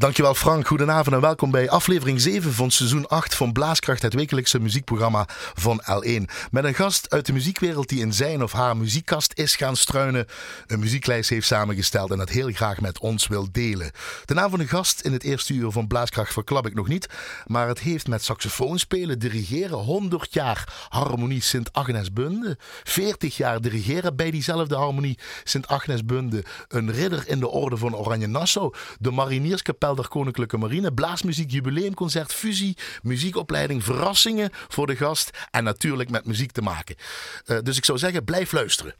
Dankjewel Frank, goedenavond en welkom bij aflevering 7 van seizoen 8 van Blaaskracht, het wekelijkse muziekprogramma van L1. Met een gast uit de muziekwereld die in zijn of haar muziekkast is gaan struinen, een muzieklijst heeft samengesteld en dat heel graag met ons wil delen. De naam van de gast in het eerste uur van Blaaskracht verklap ik nog niet, maar het heeft met saxofoon spelen, dirigeren, 100 jaar harmonie Sint-Agnes Bunde, 40 jaar dirigeren bij diezelfde harmonie Sint-Agnes Bunde, een ridder in de orde van Oranje Nassau, de marinierskapel Koninklijke Marine, blaasmuziek, jubileumconcert, fusie, muziekopleiding, verrassingen voor de gast en natuurlijk met muziek te maken. Uh, dus ik zou zeggen, blijf luisteren.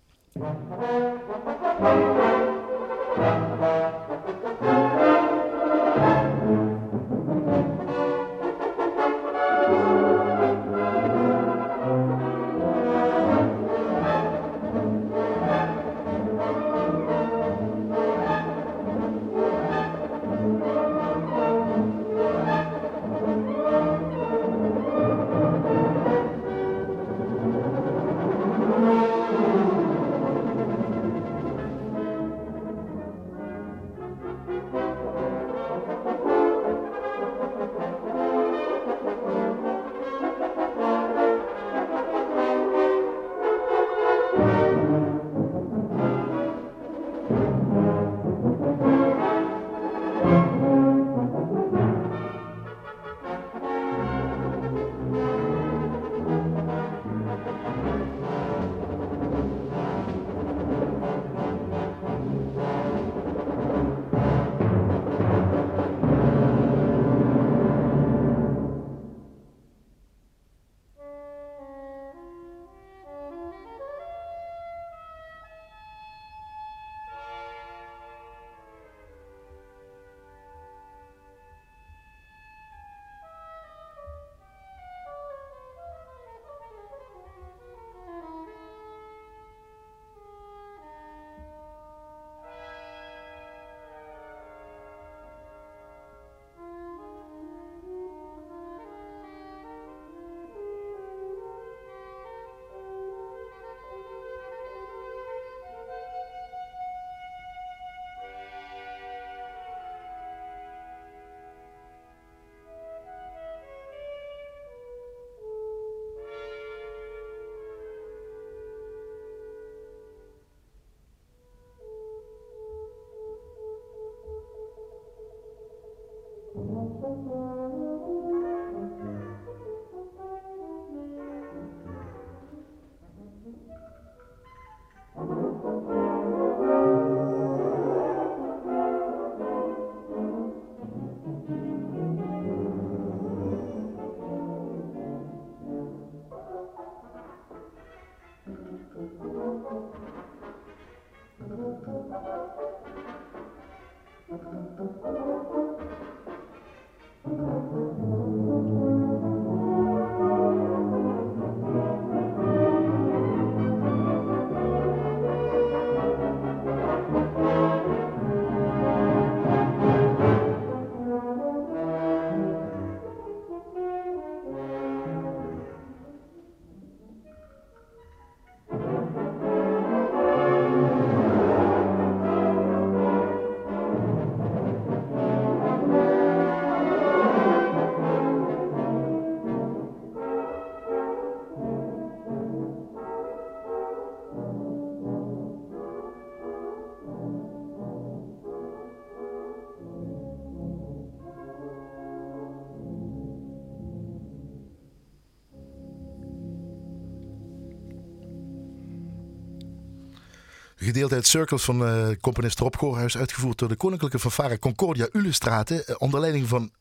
Gedeelte Circles van uh, componist Rob Goorhuis, uitgevoerd door de Koninklijke Fanfare Concordia Ulestraten, uh, onder leiding van,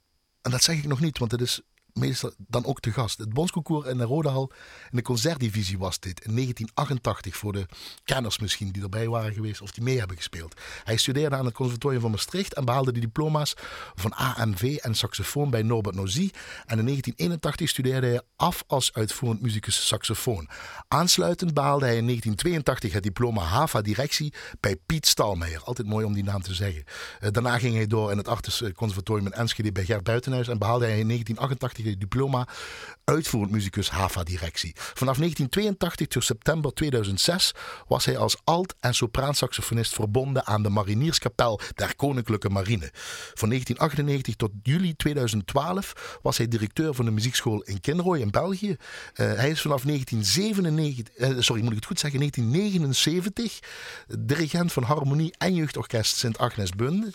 en dat zeg ik nog niet, want het is meestal dan ook te gast. Het Bondsconcours in de Rodehal in de concertdivisie was dit in 1988 voor de kenners misschien die erbij waren geweest of die mee hebben gespeeld. Hij studeerde aan het Conservatorium van Maastricht en behaalde de diploma's van AMV en saxofoon bij Norbert Nozy. En in 1981 studeerde hij af als uitvoerend muzikus saxofoon. Aansluitend behaalde hij in 1982 het diploma HAVA directie bij Piet Stalmeijer. Altijd mooi om die naam te zeggen. Eh, daarna ging hij door in het Artes Conservatorium in Enschede bij Gert Buitenhuis en behaalde hij in 1988 diploma uitvoerend muzikus HAVA-directie. Vanaf 1982 tot september 2006 was hij als alt- en sopraansaxofonist verbonden aan de Marinierskapel der Koninklijke Marine. Van 1998 tot juli 2012 was hij directeur van de muziekschool in Kinrooi in België. Uh, hij is vanaf 1997, uh, sorry, moet ik het goed zeggen, 1979 dirigent van Harmonie en Jeugdorkest Sint Agnes Bunde.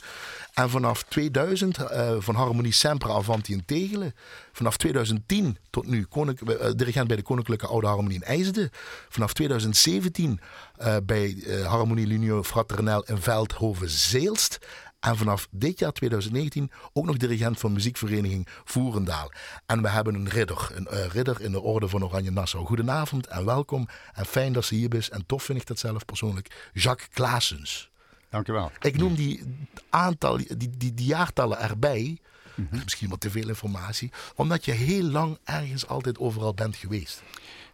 En vanaf 2000 uh, van Harmonie Sempre Avanti in Tegelen. Vanaf 2010 tot nu uh, dirigent bij de Koninklijke Oude Harmonie in IJsden. Vanaf 2017 uh, bij Harmonie Lunio Fraternel in Veldhoven-Zeelst. En vanaf dit jaar 2019 ook nog dirigent van muziekvereniging Voerendaal. En we hebben een ridder, een ridder in de orde van Oranje Nassau. Goedenavond en welkom. En fijn dat ze hier is. En tof vind ik dat zelf persoonlijk. Jacques Klaasens. Dankjewel. Ik noem die, aantal, die, die, die jaartallen erbij. Mm -hmm. Misschien wat te veel informatie. Omdat je heel lang ergens altijd overal bent geweest.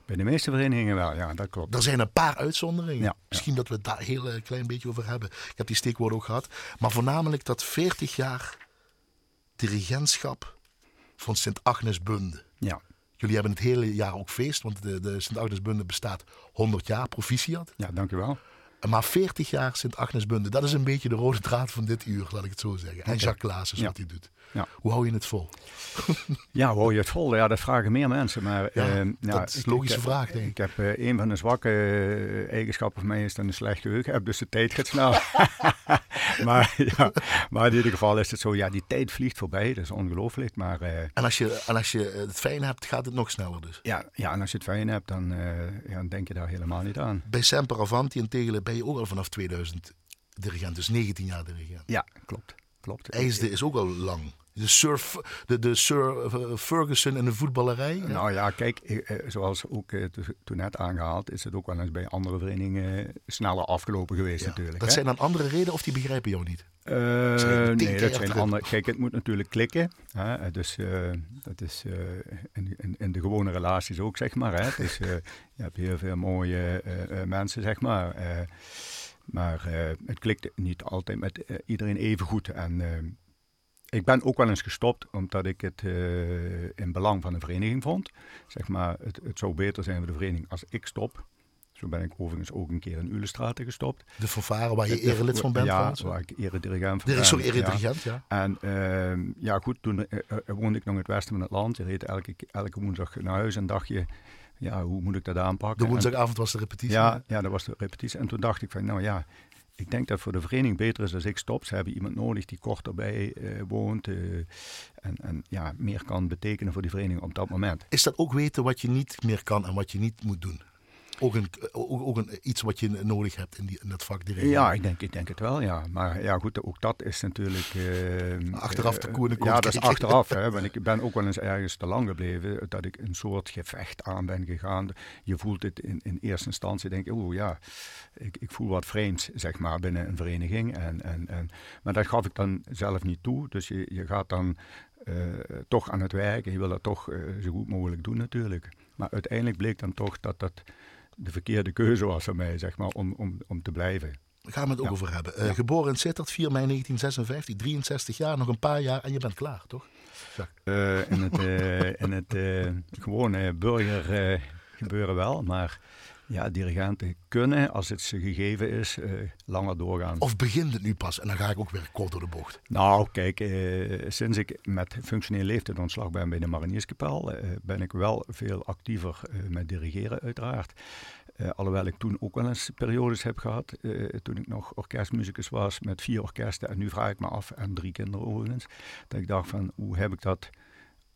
Bij de meeste verenigingen wel, ja, dat klopt. Er zijn een paar uitzonderingen. Ja, Misschien ja. dat we het daar heel uh, klein beetje over hebben. Ik heb die steekwoorden ook gehad. Maar voornamelijk dat 40 jaar dirigentschap van Sint Agnes Bunde. Ja. Jullie hebben het hele jaar ook feest, want de, de Sint Agnes Bunde bestaat 100 jaar, proficiat. Ja, dankjewel. Maar 40 jaar Sint Agnes Bunde, dat is een beetje de rode draad van dit uur, laat ik het zo zeggen. En Jacques Klaas is wat hij doet. Ja. Hoe hou je het vol? ja, hoe hou je het vol? Ja, dat vragen meer mensen. Maar, ja, uh, dat is een logische ik, vraag, denk ik. Ik heb uh, een van de zwakke uh, eigenschappen van mij is dat een slecht geheugen heb, dus de tijd gaat snel. maar, ja, maar in ieder geval is het zo, ja, die tijd vliegt voorbij, dat is ongelooflijk. Maar, en als je, en als je het fijn hebt, gaat het nog sneller dus? Ja, ja en als je het fijn hebt, dan, ja, dan denk je daar helemaal niet aan. Bij Semper Avanti en Tegelen ben je ook al vanaf 2000 dirigent, dus 19 jaar dirigent. Ja, klopt. klopt. IJsde is ook al lang. De Sir, de, de Sir Ferguson in de voetballerij? Nou ja, kijk, zoals ook toen net aangehaald, is het ook wel eens bij andere verenigingen sneller afgelopen geweest ja, natuurlijk. Dat hè? zijn dan andere redenen of die begrijpen jou niet? Uh, nee, dat zijn andere. Kijk, het moet natuurlijk klikken. Hè? Dus uh, dat is uh, in, in, in, de gewone relaties ook, zeg maar. Hè? Het is, je hebt heel veel mooie mensen, zeg maar. maar het klikt niet altijd met iedereen even goed. En ik ben ook wel eens gestopt omdat ik het uh, in belang van de vereniging vond. Zeg maar, het, het, zou beter zijn voor de vereniging als ik stop. Zo ben ik overigens ook een keer in Ulestraten gestopt. De fanfare waar je erelid van bent? Ja, trouwens? waar ik eredirigent van ben. Sorry, eredirigent, ja. ja. En uh, ja, goed, toen uh, woonde ik nog in het westen van het land. Je reed elke, elke woensdag naar huis en dacht je... Ja, hoe moet ik dat aanpakken? De woensdagavond was de repetitie? Ja, ja, dat was de repetitie. En toen dacht ik van, nou ja, ik denk dat voor de vereniging beter is als ik stop. Ze hebben iemand nodig die kort erbij uh, woont uh, en, en ja, meer kan betekenen voor die vereniging op dat moment. Is dat ook weten wat je niet meer kan en wat je niet moet doen? Ook, een, ook, ook een, iets wat je nodig hebt in, die, in dat vak direct. Ja, ik denk, ik denk het wel, ja. Maar ja, goed, ook dat is natuurlijk... Uh, achteraf de koe Ja, dat is achteraf. hè, want ik ben ook wel eens ergens te lang gebleven. Dat ik een soort gevecht aan ben gegaan. Je voelt het in, in eerste instantie, denk ik, oh ja, ik, ik voel wat vreemds, zeg maar, binnen een vereniging. En, en, en, maar dat gaf ik dan zelf niet toe. Dus je, je gaat dan uh, toch aan het werk en je wil dat toch uh, zo goed mogelijk doen natuurlijk. Maar uiteindelijk bleek dan toch dat dat de verkeerde keuze was voor mij, zeg maar, om, om, om te blijven. Daar gaan we het ook ja. over hebben. Uh, ja. Geboren in Sittard, 4 mei 1956, 63 jaar, nog een paar jaar en je bent klaar, toch? Uh, in het, uh, in het gewone burger gebeuren wel, maar ja, dirigenten kunnen, als het ze gegeven is, uh, langer doorgaan. Of begint het nu pas? En dan ga ik ook weer kort door de bocht. Nou, kijk, uh, sinds ik met functioneel leeftijd ontslag ben bij de Marinierskapel, uh, ben ik wel veel actiever met dirigeren, uiteraard. alhoewel ik toen ook wel eens periodes heb gehad, toen ik nog orkestmuzikus was met vier orkesten. En nu vraag ik me af, en drie kinderen overigens, dat ik dacht van, hoe heb ik dat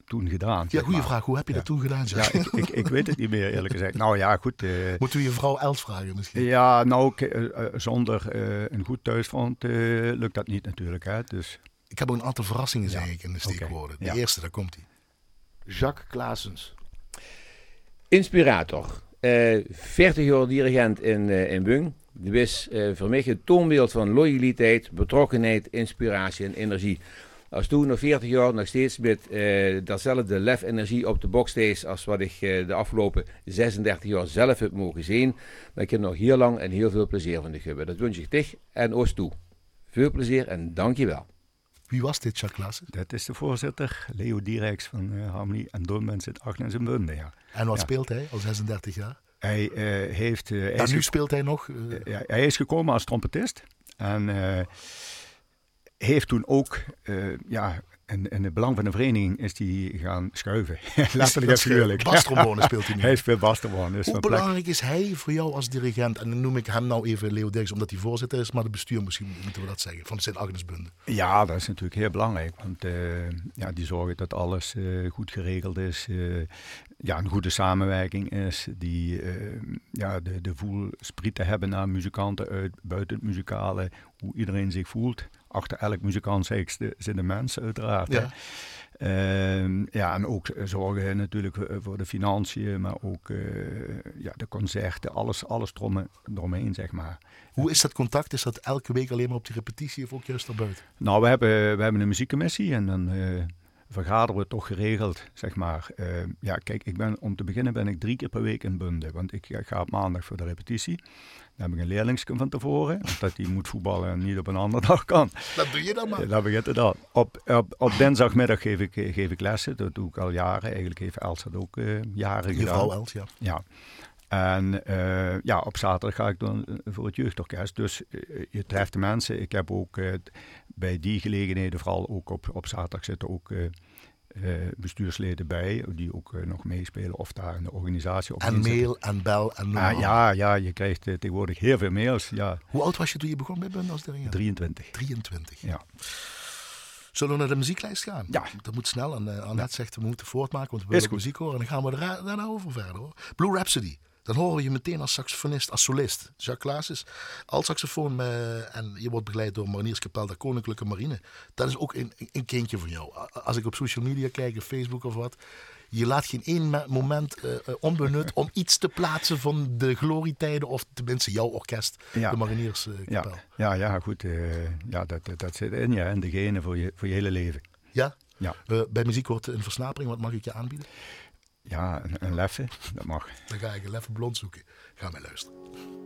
toen gedaan? Ja, goede vraag. Hoe heb je ja. dat toen gedaan? Zeg? Ja, ik, ik, ik, weet het niet meer eerlijk gezegd. Nou ja, goed. Uh, Moeten we je vrouw Els vragen misschien? Ja, nou, uh, zonder uh, een goed thuisfront lukt dat niet natuurlijk. Hè? Dus... Ik heb ook een aantal verrassingen, ja. zeg ik, in de steekwoorden. Okay. De eerste, daar komt hij. Jacques Klaasens. Inspirator. 40 jaar dirigent in, in Bung. Die is voor mij het toonbeeld van loyaliteit, betrokkenheid, inspiratie en energie. Als toen nog 40 jaar nog steeds met uh, datzelfde lef-energie op de box als wat ik uh, de afgelopen 36 jaar zelf heb mogen zien, dan kan ik nog heel lang en heel veel plezier van de hebben. Dat wens ik dich en ons toe. Veel plezier en dankjewel. Wie was dit, Jacques? Dat is de voorzitter, Leo Direx van uh, Harmony en Dolmens zit Agnes en Bunde, ja. En wat speelt hij al 36 jaar? Hij uh, heeft... Uh, en nu speelt hij nog? Ja, hij is gekomen als trompetist. En heeft toen ook ja, en in het belang van de vereniging is hij gaan schuiven. Letterlijk en figuurlijk. Bastrombone speelt hij nu. hij speelt bastrombone. Dus Hoe belangrijk is hij voor jou als dirigent? En dan noem ik hem nou even Leo Dirks, omdat hij voorzitter is, maar de bestuur misschien moeten we dat zeggen, van Sint Agnesbunde. Ja, dat is natuurlijk heel belangrijk. Want uh, ja, die zorgen dat alles uh, goed geregeld is. Uh, ja, een goede samenwerking is. Die ja, de, de voelsprieten hebben naar muzikanten uit, buiten het muzikale. Hoe iedereen zich voelt achter elk muzikant zitten mensen uiteraard. Ja. Uh, ja, en ook zorgen natuurlijk voor de financiën, maar ook uh, ja, de concerten, alles, alles eromheen, zeg maar. Hoe is dat contact? Is dat elke week alleen maar op die repetitie of ook juist erbuiten? Nou, we hebben, we hebben een muziekcommissie en dan uh, vergaderen we toch geregeld, zeg maar. Ehm, ja, kijk, ik ben, om te beginnen ben ik drie keer per week in Bunde, want ik ga op maandag voor de repetitie. Dan heb ik een leerlingsje van tevoren, omdat die moet voetballen en niet op een andere dag kan. Dat doe je dan maar. Dat begint het dan. Op, op, op dinsdagmiddag geef ik, geef ik lessen, dat doe ik al jaren. Eigenlijk heeft Els dat ook uh, jaren je gedaan. vrouw Els, ja. Ja. En uh, ja, op zaterdag ga ik dan eh, voor het jeugdorkest. Dus uh, je treft de mensen. Ik heb ook bij die gelegenheden, vooral ook op, op zaterdag zitten ook bestuursleden bij, die ook uh, nog meespelen of daar in de organisatie op En mail en bel en noem ah, Ja, ja, je krijgt uh, tegenwoordig heel veel mails. Ja. Hoe oud was je toen je begon met Bund als directeur? 23. 23. Ja. Zullen we naar de muzieklijst gaan? Ja. Dat moet snel. En uh, Annette zegt, we moeten voortmaken, want we willen muziek horen. En dan gaan we daarna over verder hoor. Blue Rhapsody. Dan horen we je meteen als saxofonist, als solist. Jacques Klaas is saxofoon uh, en je wordt begeleid door Marinierskapel der Koninklijke Marine. Dat is ook een, een kindje van jou. Als ik op social media kijk, Facebook of wat, je laat geen één moment uh, onbenut om iets te plaatsen van de glorietijden, of tenminste jouw orkest, ja. de Marinierskapel. Ja, ja, ja, goed. Uh, ja, dat, dat zit in je, en degene voor je, voor je hele leven. Ja? Ja. bij muziek wordt een versnapering, wat mag ik je aanbieden? Ja, een, een leffe, dat mag. Dan ga ik een leffe blond zoeken. Ga mij luisteren.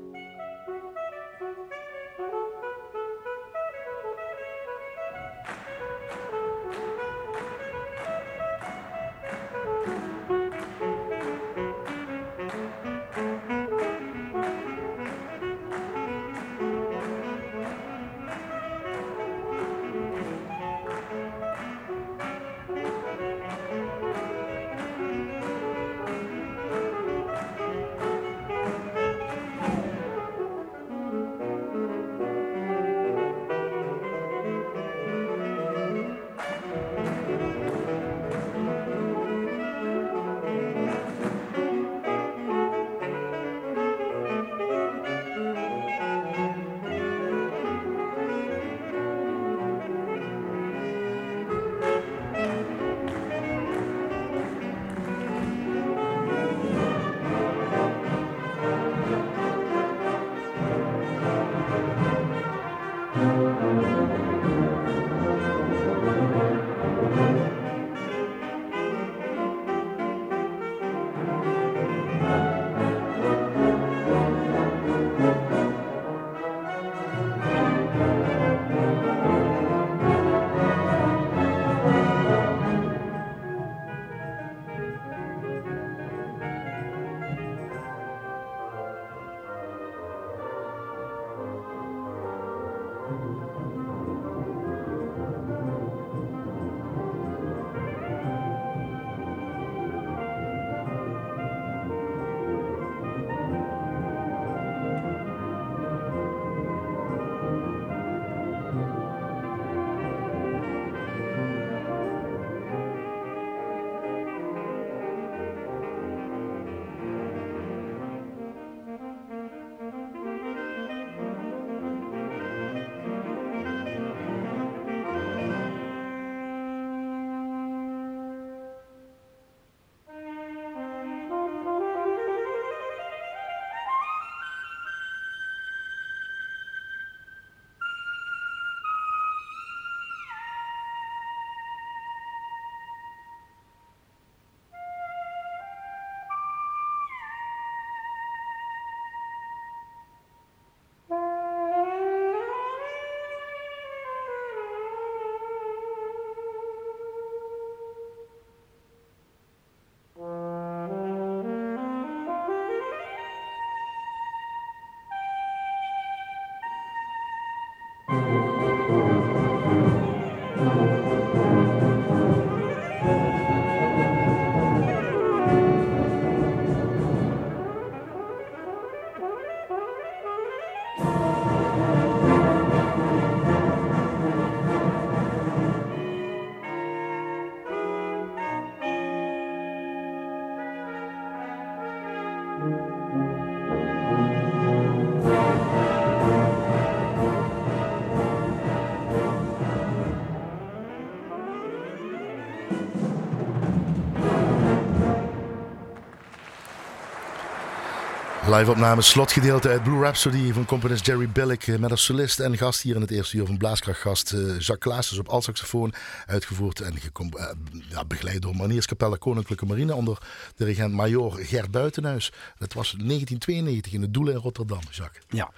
Live-opname, slotgedeelte uit Blue Rhapsody van componist Jerry Billick eh, met als solist en gast hier in het eerste uur van Blaaskrachtgast uh, Jacques Klaasens op altsaxofoon, uitgevoerd en uh, ja, begeleid door Manierskapelle Koninklijke Marine onder dirigent Major Gert Buitenhuis. Dat was 1992 in het Doelen in Rotterdam, Jacques. Ja.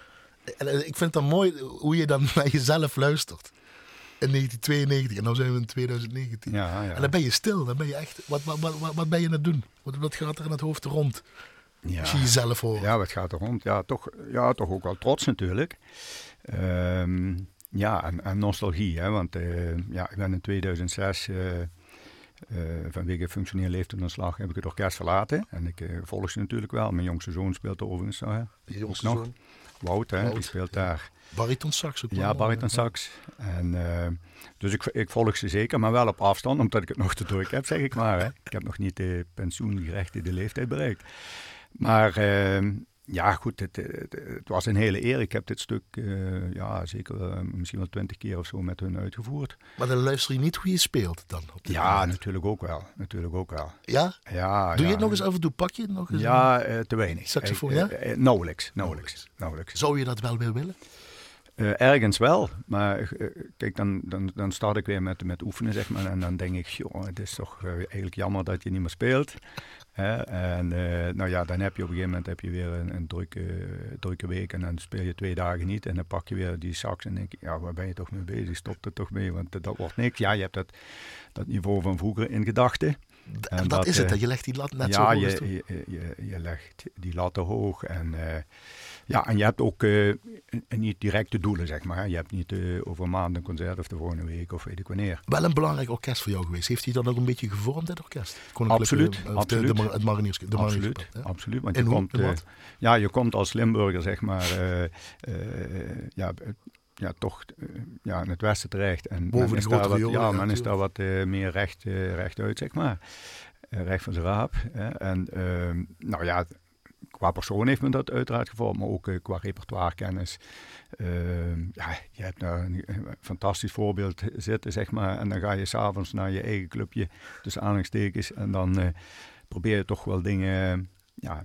En ik vind het dan mooi hoe je dan naar jezelf luistert. In 1992 en nu zijn we in 2019. Ja, ja. En dan ben je stil, dan ben je echt, wat, wat, wat, wat ben je aan het doen? Wat, wat gaat er in het hoofd rond? Ja. Zie je zelf. Ja, wat gaat er rond? Ja, toch, ja, toch ook wel trots natuurlijk. Ehm, ja, en, en, nostalgie. Hè, want uh, ja, ik ben in 2006 uh, uh, vanwege functioneel leeftijdonderslag heb ik het orkest verlaten. En ik uh, volg ze natuurlijk wel. Mijn jongste zoon speelt er overigens Je jongste nog. Zoon? Wout, hè, Wout, die speelt ja. daar. Bariton sax ook Ja, bariton sax. En, dus ik, ik volg ze zeker, maar wel op afstand, omdat ik het nog te druk heb, zeg ik maar. Hè. Ik heb nog niet de pensioengerechtigde leeftijd bereikt. Maar uh, ja, goed, het, het, het, was een hele eer. Ik heb dit stuk uh, ja, zeker uh, misschien wel twintig keer of zo met hun uitgevoerd. Maar dan luister je niet hoe je speelt dan? Op ja, moment. natuurlijk ook wel. Natuurlijk ook wel. Ja? Ja. Doe ja. je het nog eens af en toe? Pak je het nog eens? Ja, uh, te weinig. Saxofoon, ja? nauwelijks, nauwelijks, nauwelijks. Zou je dat wel willen? Uh, ergens wel, maar uh, kijk, dan, dan, dan start ik weer met, met oefenen, zeg maar. En dan denk ik, joh, het is toch uh, eigenlijk jammer dat je niet meer speelt. En nou ja, dan heb je op een gegeven moment heb je weer een, een drukke, drukke week. En dan speel je twee dagen niet. En dan pak je weer die sax en denk je, ja, waar ben je toch mee bezig? Stop er toch mee, want dat wordt niks. Ja, je hebt dat, dat niveau van vroeger in gedachten. En, dat, dat, is het, je legt die lat net ja, zo hoog. Ja, je, je, je, je, legt die latten hoog en... Ja, en je hebt ook uh, niet directe doelen, zeg maar. Je hebt niet uh, over een maand een concert of de volgende week of weet ik wanneer. Wel een belangrijk orkest voor jou geweest. Heeft hij dan ook een beetje gevormd, dat orkest? Absoluut. Uh, absoluut. De, de, het Mariniers, de absoluut, absoluut. Want je, hoe, komt, uh, ja, je komt als Limburger, zeg maar, ja, ja, toch ja, in het westen terecht. En Boven is daar wat, ja, ja, men is daar wat meer recht, rechtuit, zeg maar. recht van zijn raap. En ehm, nou ja qua persoon heeft men dat uiteraard gevormd, maar ook uh, qua repertoirekennis. Uh, ja, je hebt daar een, een, fantastisch voorbeeld zitten, zeg maar. En dan ga je s'avonds naar je eigen clubje, tussen aanhalingstekens. En dan uh, probeer je toch wel dingen ja,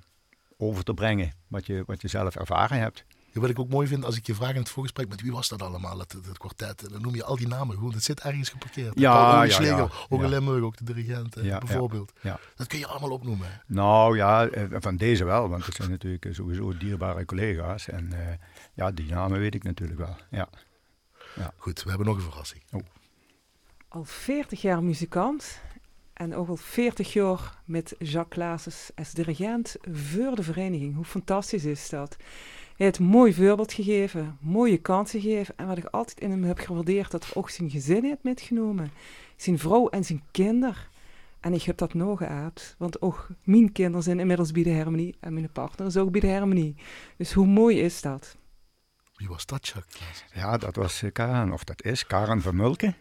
over te brengen, wat je, wat je zelf ervaren hebt. Wat ik ook mooi vind, als ik je vraag in het voorgesprek met wie was dat allemaal, het, het, het kwartet, dan noem je al die namen gewoon. Het zit ergens geparkeerd. Ja, Paul ja, Schlegel, ja, ook Limburg, ook de dirigent, ja, bijvoorbeeld. Ja, Dat kun je allemaal opnoemen. Nou ja, van deze wel, want het zijn natuurlijk sowieso dierbare collega's. En uh, ja, die namen weet ik natuurlijk wel. Ja. Ja. Goed, we hebben nog een verrassing. Oh. Al 40 jaar muzikant en ook al 40 jaar met Jacques Claases als dirigent voor de vereniging. Hoe fantastisch is dat? Hij heeft een mooi voorbeeld gegeven, mooie kansen gegeven. En wat ik altijd in hem heb gewaardeerd, dat hij ook zijn gezin heeft metgenomen. Zijn vrouw en zijn kinder. En ik heb dat nog uit, want ook mijn kinderen zijn inmiddels bij de harmonie. En mijn partner is ook bij de harmonie. Dus hoe mooi is dat? Wie was dat, Jacques? Ja, dat was uh, Karen, of dat is Karen van Mulken.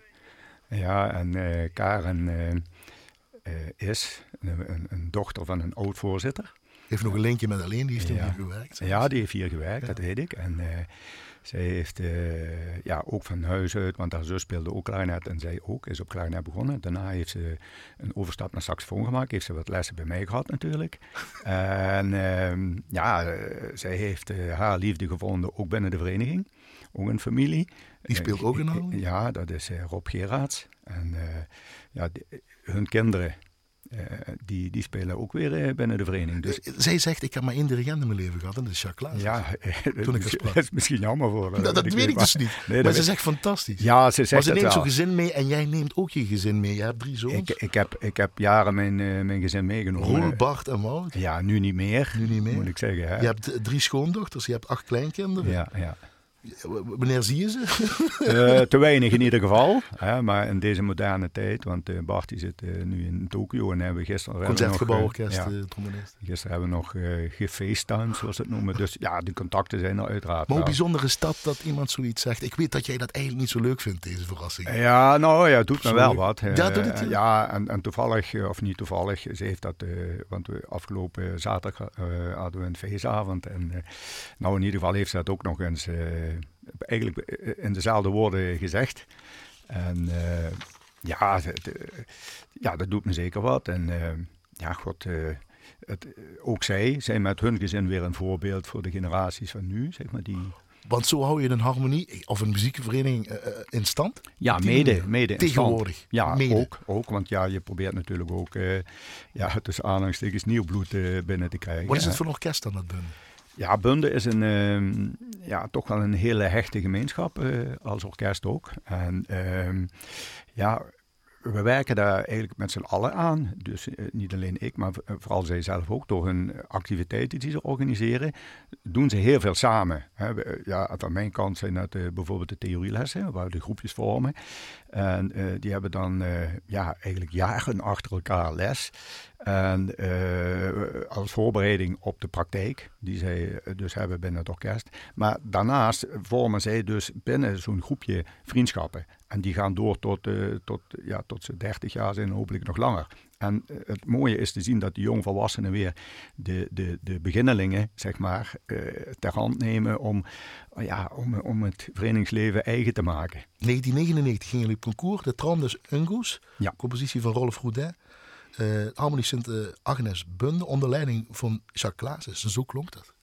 Ja, en uh, Karen uh, is een, een, dochter van een oud-voorzitter. Heeft nog een linkje met alleen, die heeft hier gewerkt. Ja, die heeft hier gewerkt, dat weet ik. En uh, zij heeft uh, ja, ook van huis uit, want haar zus speelde ook klarinet en zij ook, is op klarinet begonnen. Daarna heeft ze een overstap naar saxofoon gemaakt, heeft ze wat lessen bij mij gehad natuurlijk. en uh, ja, uh, zij heeft haar liefde gevonden ook binnen de vereniging, ook een familie. Die speelt ook in Harlem? Ja, dat is Rob Geraerts. En ja, hun kinderen, die, die spelen ook weer uh, binnen de vereniging. Dus, Zij zegt, ik heb maar één dirigent in mijn leven gehad en dat is Jacques Klaas. Ja, toen ik dat is misschien jammer voor Dat, dat, dat weet ik dus niet. Nee, maar ze zegt fantastisch. Ja, ze zegt maar ze neemt zo'n gezin mee en jij neemt ook je gezin mee. Je hebt drie zoons. Ik, ik, heb, ik heb jaren mijn, mijn gezin meegenomen. Roel, Bart en Wout. Ja, nu niet meer. Nu niet meer. Moet ik zeggen. Hè. Je hebt drie schoondochters, je hebt acht kleinkinderen. Ja, ja. Wanneer zie je ze? uh, te weinig in ieder geval. Hè, maar in deze moderne tijd, want uh, Bart die zit uh, nu in Tokio en hebben we gisteren... Concertgebouworkest, ja, Gisteren hebben we nog gefacetimed, zoals ze het noemen. Dus ja, de contacten zijn er uiteraard Maar hoe bijzonder is dat, dat iemand zoiets zegt? Ik weet dat jij dat eigenlijk niet zo leuk vindt, deze verrassing. Ja, nou ja, het doet me wel wat. Ja, doet het Ja, en, en toevallig, of niet toevallig, ze heeft dat... want we afgelopen zaterdag hadden we een feestavond. En nou, in ieder geval heeft ze dat ook nog eens eigenlijk in dezelfde woorden gezegd. En uh, ja, de, ja, dat doet me zeker wat. En uh, ja, god, uh, het, ook zij zijn met hun gezin weer een voorbeeld voor de generaties van nu, zeg maar, die... Want zo hou je een harmonie of een muziekvereniging in stand? Ja, mede, mede Tegenwoordig? Ja, Ook, ook. Want ja, je probeert natuurlijk ook, ja, tussen aanhalingstekens nieuw bloed binnen te krijgen. Wat is het voor orkest dan, dat Bunde? Ja, Bunde is een, uh, ja, toch wel een hele hechte gemeenschap, als orkest ook. En ehm, ja, we werken daar eigenlijk met z'n allen aan. Dus eh, niet alleen ik, maar vooral zij zelf ook. Door hun activiteiten die ze organiseren, doen ze heel veel samen. Hè. Ja, van mijn kant zijn dat bijvoorbeeld de theorielessen, waar we de groepjes vormen. En uh, die hebben dan ja, eigenlijk jaren achter elkaar les. En als voorbereiding op de praktijk, die zij dus hebben binnen het orkest. Maar daarnaast vormen zij dus binnen zo'n groepje vriendschappen. En die gaan door tot, tot, ja, tot ze 30 jaar zijn, hopelijk nog langer. En uh, het mooie is te zien dat de jongvolwassenen weer de, de, de beginnelingen, zeg maar, uh, ter hand nemen om, ja, om, om het verenigingsleven eigen te maken. 1999 gingen jullie op concours, de Tram des Ungoes, ja. compositie van Rolf Roudet. Uh, Harmonie Sint Agnes Bunde onder leiding van Jacques Klaassen. Zo klonk dat.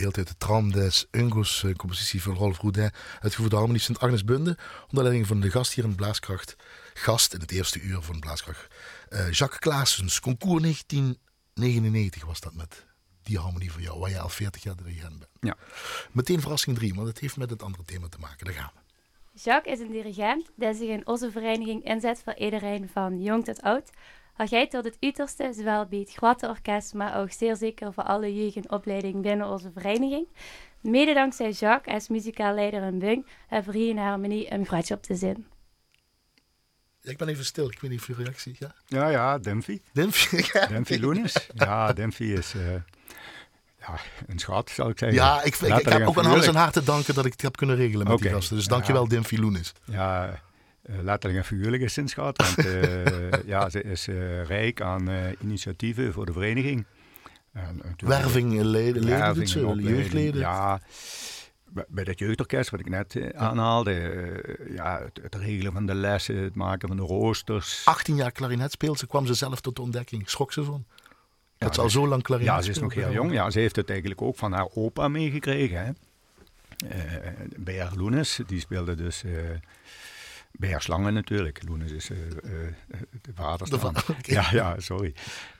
Gedeelte uit de Tram des Ungos, uh, compositie van Rolf Roudin, uitgevoerde harmonie Sint-Agnes Bunde, onder leiding van de gast hier in Blaaskracht, gast in het eerste uur van Blaaskracht, uh, Jacques Klaasens, concours 1999 was dat met die harmonie van jou, waar je al 40 jaar dirigent bent. Ja. Meteen verrassing 3, want het heeft met het andere thema te maken. Daar gaan we. Jacques is een dirigent die zich in onze vereniging inzet voor iedereen van jong tot oud. Al jij tot het uiterste, zowel bij het grote orkest, maar ook zeer zeker voor alle jeugdopleiding binnen onze vereniging. Mede dankzij Jacques als muzikaal leider in Bung hebben we hier in Harmonie een graadje op te zin. ik ben even stil, ik weet niet of je reactie. Ja, ja, ja Demphy. Demphy, ja. Demphy Loenis. Ja, Demphy is... Uh, ja, een schat, zou ik zeggen. Ja, ik, ik, ik heb ook aan alles en hart te danken dat ik het heb kunnen regelen met okay. die gasten. Dus dankjewel, ja. Demphy Loenis. Ja, uh, letterlijk en figuurlijk is sinds gehad. Want uh, ja, ze is uh, rijk aan initiatieven voor de vereniging. Werving, leden, leden doet ze, jeugdleden. Ja, bij dat jeugdorkest wat ik net aanhaalde. ja, het, het, regelen van de lessen, het maken van de roosters. 18 jaar klarinet speelt ze, kwam ze zelf tot de ontdekking. Schrok ze van? Dat ja, ze al zo lang klarinet Ja, ze is nog heel jong. Ja, ze heeft het eigenlijk ook van haar opa meegekregen. Hè. Uh, Loenes, die speelde dus... Slangen natuurlijk. Loenes is uh, uh, de vader. De okay. Ja, ja, sorry.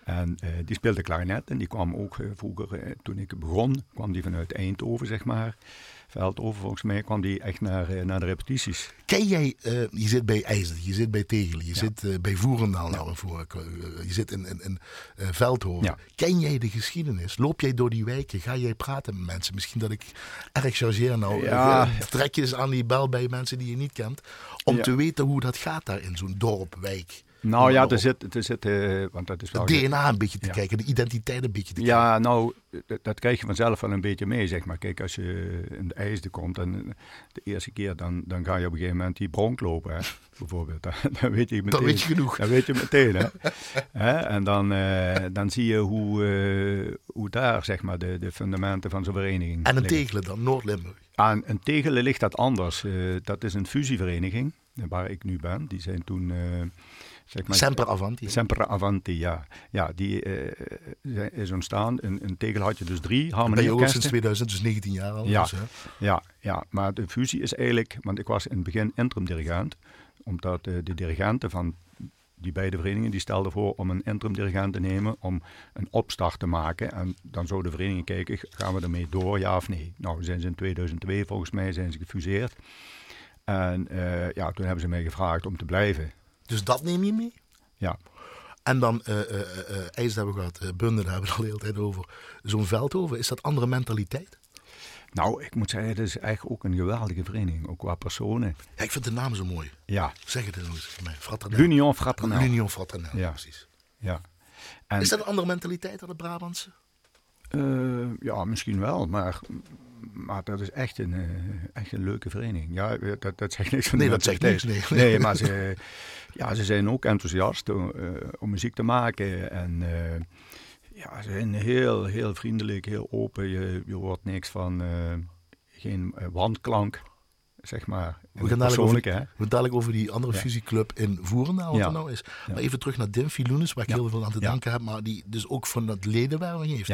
En uh, die speelde klarinet en die kwam ook vroeger, toen ik begon, kwam die vanuit Eindhoven, zeg maar. Veldhoven, volgens mij kwam die echt naar, naar de repetities. Ken jij, je zit bij IJzer, je zit bij Tegelen, je ja. zit bij Voerendaal nou voor, je zit in, in, in Veldhoven. Ja. Ken jij de geschiedenis? Loop jij door die wijken? Ga jij praten met mensen? Misschien dat ik erg chargeer nou. Ja. Trek je eens aan die bel bij mensen die je niet kent. Om ja. te weten hoe dat gaat daar in zo'n dorp, wijk. Nou ja, er zit, er zit uh, want dat is wel... Het DNA een beetje te ja. kijken, de identiteit een beetje te kijken. Ja, nou, dat, dat, krijg je vanzelf wel een beetje mee, zeg maar. Kijk, als je in de ijsde komt en de eerste keer, dan, dan ga je op een gegeven moment die bronk lopen, hè, bijvoorbeeld. Dan, dan, weet je meteen. Dan weet je genoeg. Dan weet je meteen, hè. hè? En dan, uh, dan zie je hoe, uh, hoe daar, zeg maar, de, de fundamenten van zo'n vereniging En een Tegelen dan, Noord-Limburg? Aan een Tegelen ligt dat anders. dat is een fusievereniging waar ik nu ben. Die zijn toen... Zeg maar, Semper Avanti. Semper Avanti, ja. Ja, die uh, is ontstaan. In, in Tegel had je dus drie harmonieorkesten. Ben je sinds 2000, dus 19 jaar al. Ja, dus, ja, ja, maar de fusie is eigenlijk... Want ik was in het begin interim dirigent. Omdat uh, de dirigenten van die beide verenigingen die stelden voor om een interim dirigent te nemen om een opstart te maken. En dan zou de vereniging kijken, gaan we ermee door, ja of nee? Nou, zijn ze in 2002 volgens mij zijn ze gefuseerd. En uh, ja, toen hebben ze mij gevraagd om te blijven. Dus dat neem je mee? Ja. En dan uh, uh, uh, IJs hebben we gehad, Bunden hebben we het al de hele tijd over. Zo'n Veldhoven, is dat andere mentaliteit? Nou, ik moet zeggen, het is eigenlijk ook een geweldige vereniging, ook qua personen. Ja, ik vind de naam zo mooi. Ja. Zeg het eens voor mij. Fraternel. L'Union Fraternel. L'Union Fraternel, ja. precies. Ja. En, is dat een andere mentaliteit dan de Brabantse? ja, misschien wel, maar maar dat is echt een, uh, echt een leuke vereniging. Ja, dat, dat zegt niks van Nee, dat zegt niks. Nee, nee maar ze, ja, ze zijn ook enthousiast om, uh, om muziek te maken. En uh, ja, ze zijn heel, heel vriendelijk, heel open. Je, je hoort niks van, geen wandklank, zeg maar. We gaan, dadelijk over, hè? we dadelijk over die andere ja. fusieclub in Voerendaal, wat ja. er nou is. Ja. Maar even terug naar Dimfy waar ik heel veel aan te danken heb, maar die dus ook van dat ledenwerving heeft.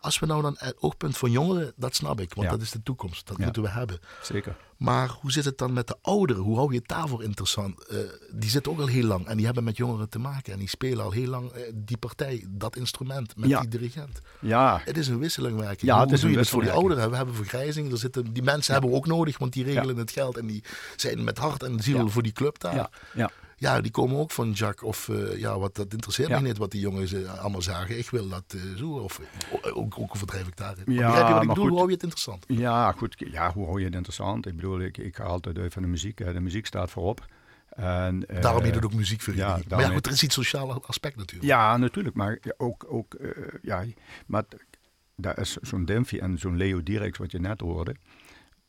Als we nou dan het oogpunt van jongeren, dat snap ik, want Ja. dat is de toekomst. Dat Ja. moeten we hebben. Zeker. Maar hoe zit het dan met de ouderen? Hoe hou je het daarvoor interessant? Eh, die zitten ook al heel lang en die hebben met jongeren te maken. En die spelen al heel lang eh, die partij, dat instrument met Ja. die dirigent. Ja, Het is een wisselingwerking. Ja, hoe het is doe een je dat voor die ouderen? We hebben vergrijzing. Er zitten, die mensen hebben we ook nodig, want die regelen het geld. En die zijn met hart en ziel voor die club daar. ja, ja. Die komen ook van Jack. Of eh, ja, wat, dat interesseert Ja. me niet wat die jongens eh, allemaal zagen. Ik wil dat eh, zo. Of ook, ook overdrijf ik daarin. Ja, Begrijp je wat ik bedoel? goed. Hoe hou je het interessant? Ja, goed. Ja, hoe hou je het interessant? Ik bedoel, ik, ik ga altijd uit van de muziek. Hè. De muziek staat voorop. En, Daarom heet het ook muziekvereniging. ja, maar ja, goed, er is iets sociaal aspect natuurlijk. Ja, natuurlijk. Maar ja, ook, ook ja, maar daar is zo'n Demphy en zo'n Leo Dirks, wat je net hoorde.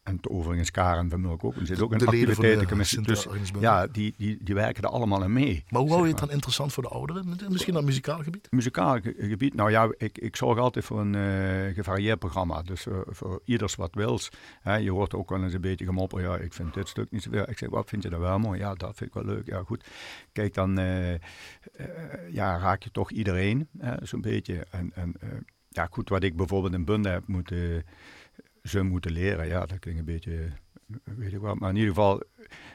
En overigens Karen van Mulk ook. Er zit ook een activiteitencommissie. Dus ja, die, die, die werken er allemaal aan mee. Maar hoe hou je het dan interessant voor de ouderen? Misschien op muzikaal gebied? Muzikaal ge- gebied, nou ja, ik, ik zorg altijd voor een eh, gevarieerd programma. Dus eh, voor ieders wat wils. Hè, je hoort ook wel eens een beetje gemopper. Ja, ik vind dit stuk niet zoveel. Ik zeg, wat vind je dan wel mooi? Ja, dat vind ik wel leuk. Ja, goed. Kijk, dan eh, ja, raak je toch iedereen, zo'n beetje. En, en ja, goed, wat ik bijvoorbeeld in Bunde heb moeten, ze moeten leren, ja, dat klinkt een beetje, weet ik wat. Maar in ieder geval,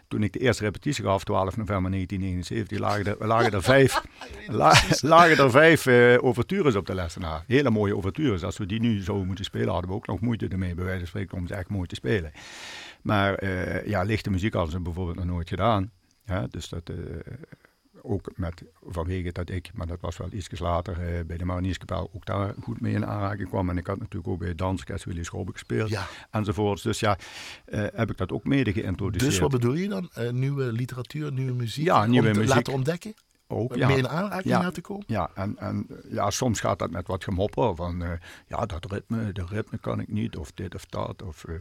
toen ik de eerste repetitie gaf, 12 november 1979, lagen er, lagen er vijf, lagen er vijf uh, overtures op de lessenaar. Hele mooie overtures. Als we die nu zo moeten spelen, hadden we ook nog moeite ermee, bij wijze van spreken, om ze echt mooi te spelen. Maar uh, ja, lichte muziek hadden ze bijvoorbeeld nog nooit gedaan. Ja, dus dat, uh, ook met, vanwege dat ik, maar dat was wel iets later, uh, bij de Marinierskapel ook daar goed mee in aanraking kwam. En ik had natuurlijk ook bij Danskes Willy Schobbe gespeeld ja. enzovoorts. Dus ja, uh, heb ik dat ook mede geïntroduceerd. Dus wat bedoel je dan? Uh, nieuwe literatuur, nieuwe muziek? Ja, nieuwe muziek. laten ontdekken? Ook. Ja. Meer in aanraking ja. te komen? Ja, en, en ja, soms gaat dat met wat gemopper van uh, ja, dat ritme, de ritme kan ik niet, of dit of dat. Of, uh,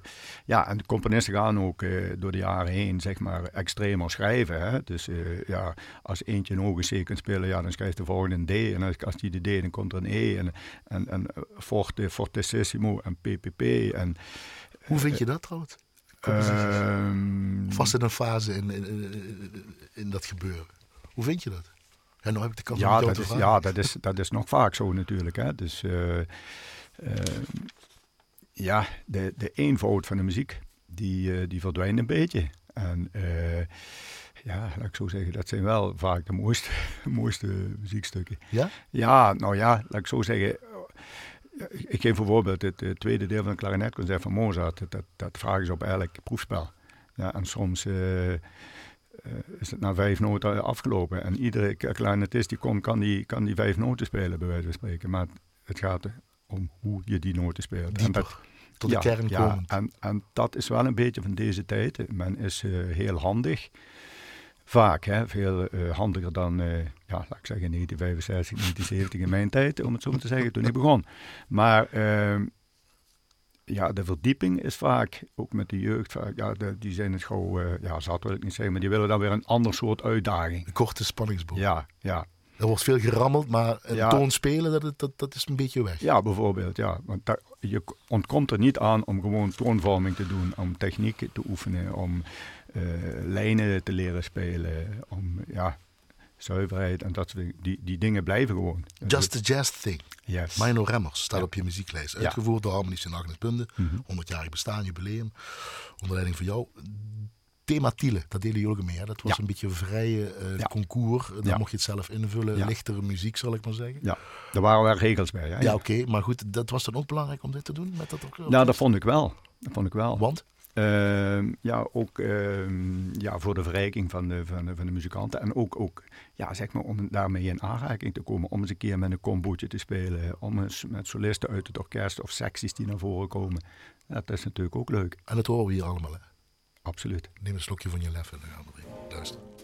ja, en de componisten gaan ook uh, door de jaren heen, zeg maar, extremer schrijven. Hè? Dus ja, als eentje een hoge C kunt spelen, ja, dan schrijft de volgende een D. En als, als die de D, dan komt er een E. En, en, en forte, fortissimo en PPP. En, Hoe vind je dat trouwens? Um, Vast in een fase in, in, in dat gebeuren. Hoe vind je dat? En nou heb ik de kans ja, dat is, ja, dat is, dat is nog vaak zo natuurlijk. Hè. Dus uh, uh, ja, de, de eenvoud van de muziek, die, uh, die verdwijnt een beetje. En ja, laat ik zo zeggen, dat zijn wel vaak de mooiste, mooiste muziekstukken. Ja? Ja, nou ja, laat ik zo zeggen. Ik geef bijvoorbeeld het, het tweede deel van het klarinetconcert van Mozart. Dat, dat vragen ze op elk proefspel. Ja, en soms uh, is het na vijf noten afgelopen. En iedere clarinetist die komt, kan die, kan die vijf noten spelen, bij wijze van spreken. Maar het gaat om hoe je die noten speelt. en dat, tot de kern ja, En, en dat is wel een beetje van deze tijd. Men is uh, heel handig. Vaak, hè, veel uh, handiger dan, uh, ja, laat ik zeggen, 1965, 1970 in mijn tijd, om het zo maar te zeggen, toen ik begon. Maar ehm, ja, de verdieping is vaak, ook met de jeugd, vaak, ja, de, die zijn het gewoon, uh, ja, zat wil ik niet zeggen, maar die willen dan weer een ander soort uitdaging. Een korte spanningsboog. Ja, ja. Er wordt veel gerammeld, maar een ja. toon spelen, dat, dat, dat is een beetje weg. Ja, bijvoorbeeld, ja. Want daar, je ontkomt er niet aan om gewoon toonvorming te doen, om techniek te oefenen, om uh, lijnen te leren spelen, om, ja, zuiverheid en dat die, die dingen blijven gewoon. Just the Jazz Thing. Yes. Mino Remmers staat op je muzieklijst. Uitgevoerd door Harmonisch en Agnes Bunde. Mm -hmm. 100-jarig bestaan, jubileum. Onder leiding van jou. Thema Tiele, dat deden jullie ook mee. Hè? Dat was een beetje een vrije uh, concours. Dan mocht je het zelf invullen. Lichtere muziek, zal ik maar zeggen. Ja, daar waren wel regels bij. Hè? Ja, oké. Maar goed, dat was dan ook belangrijk om dit te doen? Met dat ook, nou, dat vond ik wel. Dat vond ik wel. Want? Uh, ja, ook uh, ja, voor de verrijking van de, van de, van de muzikanten. En ook, ook ja, zeg maar, om daarmee in aanraking te komen. Om eens een keer met een combootje te spelen. Om eens met solisten uit het orkest of secties die naar voren komen. dat is natuurlijk ook leuk. En dat horen we hier allemaal, hè? Absoluut. Neem een slokje van je lef en dan gaan we weer. Luister.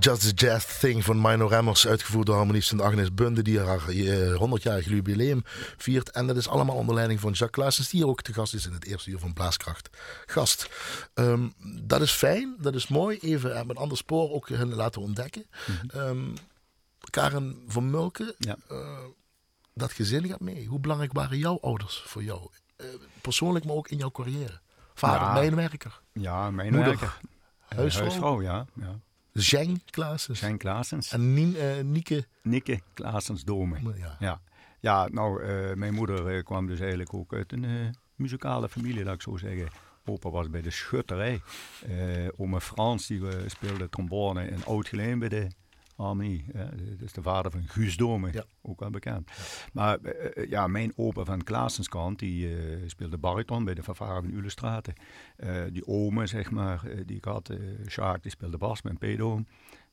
Just the Jazz Thing van Mino Remmers, uitgevoerd door harmonist Agnes Bunde, die haar 100-jarig eh, jubileum viert. En dat is allemaal onder leiding van Jacques Klaasens, die hier ook te gast is in het eerste uur van Blaaskracht. Gast. Um, dat is fijn, dat is mooi. Even met een ander spoor ook hun laten ontdekken. Mm um, Karen van Mulken, ja. uh, dat gezin gaat mee. Hoe belangrijk waren jouw ouders voor jou? Uh, persoonlijk, maar ook in jouw carrière. Vader, ja. mijnwerker. Ja, mijnwerker. Huisvrouw. Huisvrouw, ja. ja. Zijn Klaasens. Zijn Klaasens. En Nien, uh, Nieke. Nieke Klaasens Dome. Ja. ja. Ja, nou, uh, mijn moeder uh, kwam dus eigenlijk ook uit een muzikale familie, laat ik zo zeggen. Opa was bij de schutterij. oma Frans, die speelde trombone in Oud-Geleen bij de Army. Ja, dus de vader van Guus Dome, ja. ook wel bekend. Maar uh, ja, mijn opa van Klaasenskant, die uh, speelde bariton bij de Favara van Ulestraten. Die ome, zeg maar, die ik had, Sjaak, die speelde bas met pedo.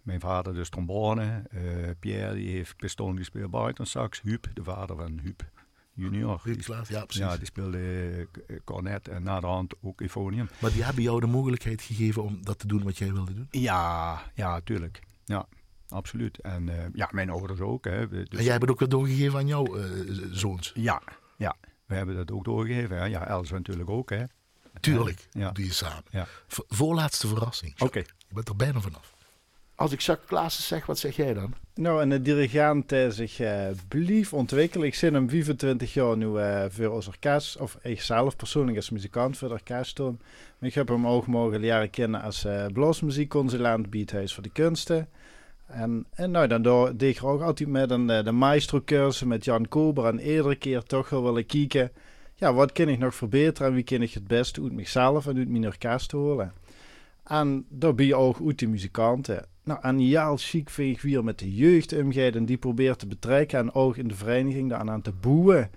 Mijn vader dus trombone. Pierre, die heeft pistool gespeeld, bariton sax. Huub, de vader van Huub junior. Die, Klaas, ja, precies. Ja, die speelde cornet en na de hand ook euphonium. Maar die hebben jou de mogelijkheid gegeven om dat te doen wat jij wilde doen? Ja, ja, tuurlijk. Ja, absoluut. En uh, ja, mijn ouders ook. Hè. Dus... En jij hebt het ook weer doorgegeven aan jouw uh, zoons? Ja, ja. We hebben dat ook doorgegeven. Hè. Ja, Els natuurlijk ook. Hè. Tuurlijk, ja. doe je samen. Ja. Voorlaatste verrassing. Oké. Okay. Je bent er bijna vanaf. Als ik Jacques Klaassen zeg, wat zeg jij dan? Nou, en de dirigent uh, zich uh, blief ontwikkelen. Ik zit hem 25 jaar nu uh, voor ons orkest, of ik zelf persoonlijk als muzikant voor het orkest doen. Maar ik heb hem ook mogen leren kennen als uh, bluesmuziekconsulent bij het Huis voor de Kunsten. En, en nou, dan deed ik ook altijd met een, de maestro cursus met Jan Kober. En iedere keer toch wel willen kijken, ja, wat kan ik nog verbeteren en wie kan ik het beste uit mezelf en uit mijn orkest holen. En daar ben je ook uit de muzikanten. Nou, en heel chic ik weer met de jeugd omgaan en die probeert te betrekken en ook in de vereniging daar aan te boeien.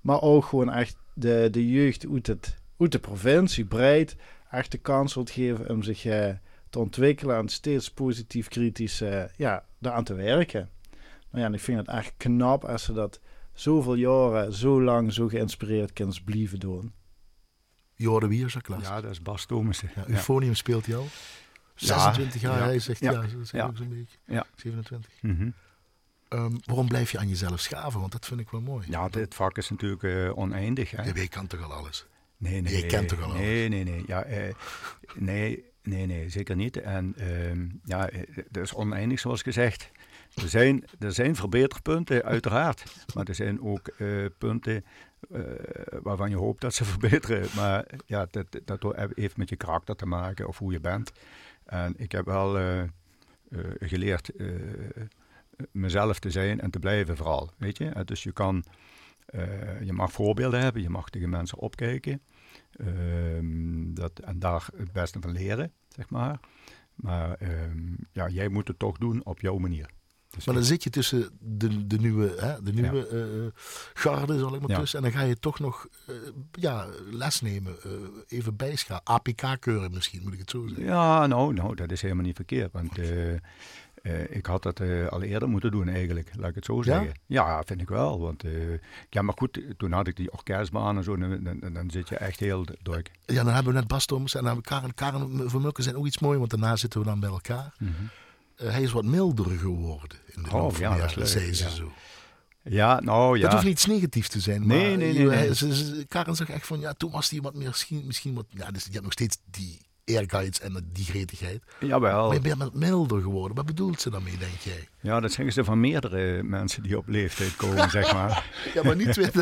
Maar ook gewoon echt de, de jeugd uit, het, uit de provincie breed echt de kans wilt geven om zich... Uh, te ontwikkelen en steeds positief kritisch uh, ja, daaraan te werken. Nou ja, en ik vind het echt knap als ze dat zoveel jaren, zo lang, zo geïnspireerd kunnen blijven doen. Jorde wie is klas? Ja, dat is Bas Thomassen. Ja, Euphonium speelt hij al. 26 jaar, hij zegt ja, dat is ook zo'n beetje. Ja. 27. Mm -hmm. um, waarom blijf je aan jezelf schaven? Want dat vind ik wel mooi. Ja, dit vak is natuurlijk uh, oneindig. Hè? Je kan toch al alles? Nee, nee. Je kent toch al nee, alles? Nee, nee, nee. Ja, uh, nee, Nee, nee, zeker niet. En uh, ja, dat is oneindig zoals gezegd. Er zijn, er zijn verbeterpunten, uiteraard. Maar er zijn ook uh, punten uh, waarvan je hoopt dat ze verbeteren. Maar ja, dat, dat heeft met je karakter te maken of hoe je bent. En ik heb wel geleerd mezelf te zijn en te blijven vooral. Weet je? Dus je kan, je mag voorbeelden hebben, je mag tegen mensen opkijken. Um, dat, en daar het beste van leren, zeg maar. Maar um, ja, jij moet het toch doen op jouw manier. Dus maar dan zit je tussen de, de nieuwe, hè, de nieuwe ja. uh, garde, zal ik maar ja. tussen. En dan ga je toch nog uh, ja, les nemen, uh, even bijschaven. APK-keuren misschien, moet ik het zo zeggen. Ja, nou, nou dat is helemaal niet verkeerd. Want ik had dat uh, al eerder moeten doen eigenlijk, laat ik het zo zeggen. Ja, ja vind ik wel. Want, uh, ja, maar goed, toen had ik die orkestbaan en zo, dan, dan, dan zit je echt heel druk. Ja, dan hebben we net Bas Thomas en dan hebben Karen, Karen van Mulken zijn ook iets mooi, want daarna zitten we dan bij elkaar. Mm -hmm. hij is wat milder geworden in de oh, ja, dat is leuk, ja. zo. Ja, nou ja. Dat hoeft niets negatiefs te zijn. Nee, maar nee, nee. nee. Hij, ze, ze, Karen zegt echt van, ja, toen was hij wat meer, misschien, misschien wat, ja, dus je hebt nog steeds die ehrgeiz en die gretigheid. Jawel. Maar je bent milder geworden. Wat bedoelt ze daarmee, denk jij? Ja, dat zeggen ze van meerdere mensen die op leeftijd komen, zeg maar. ja, maar niet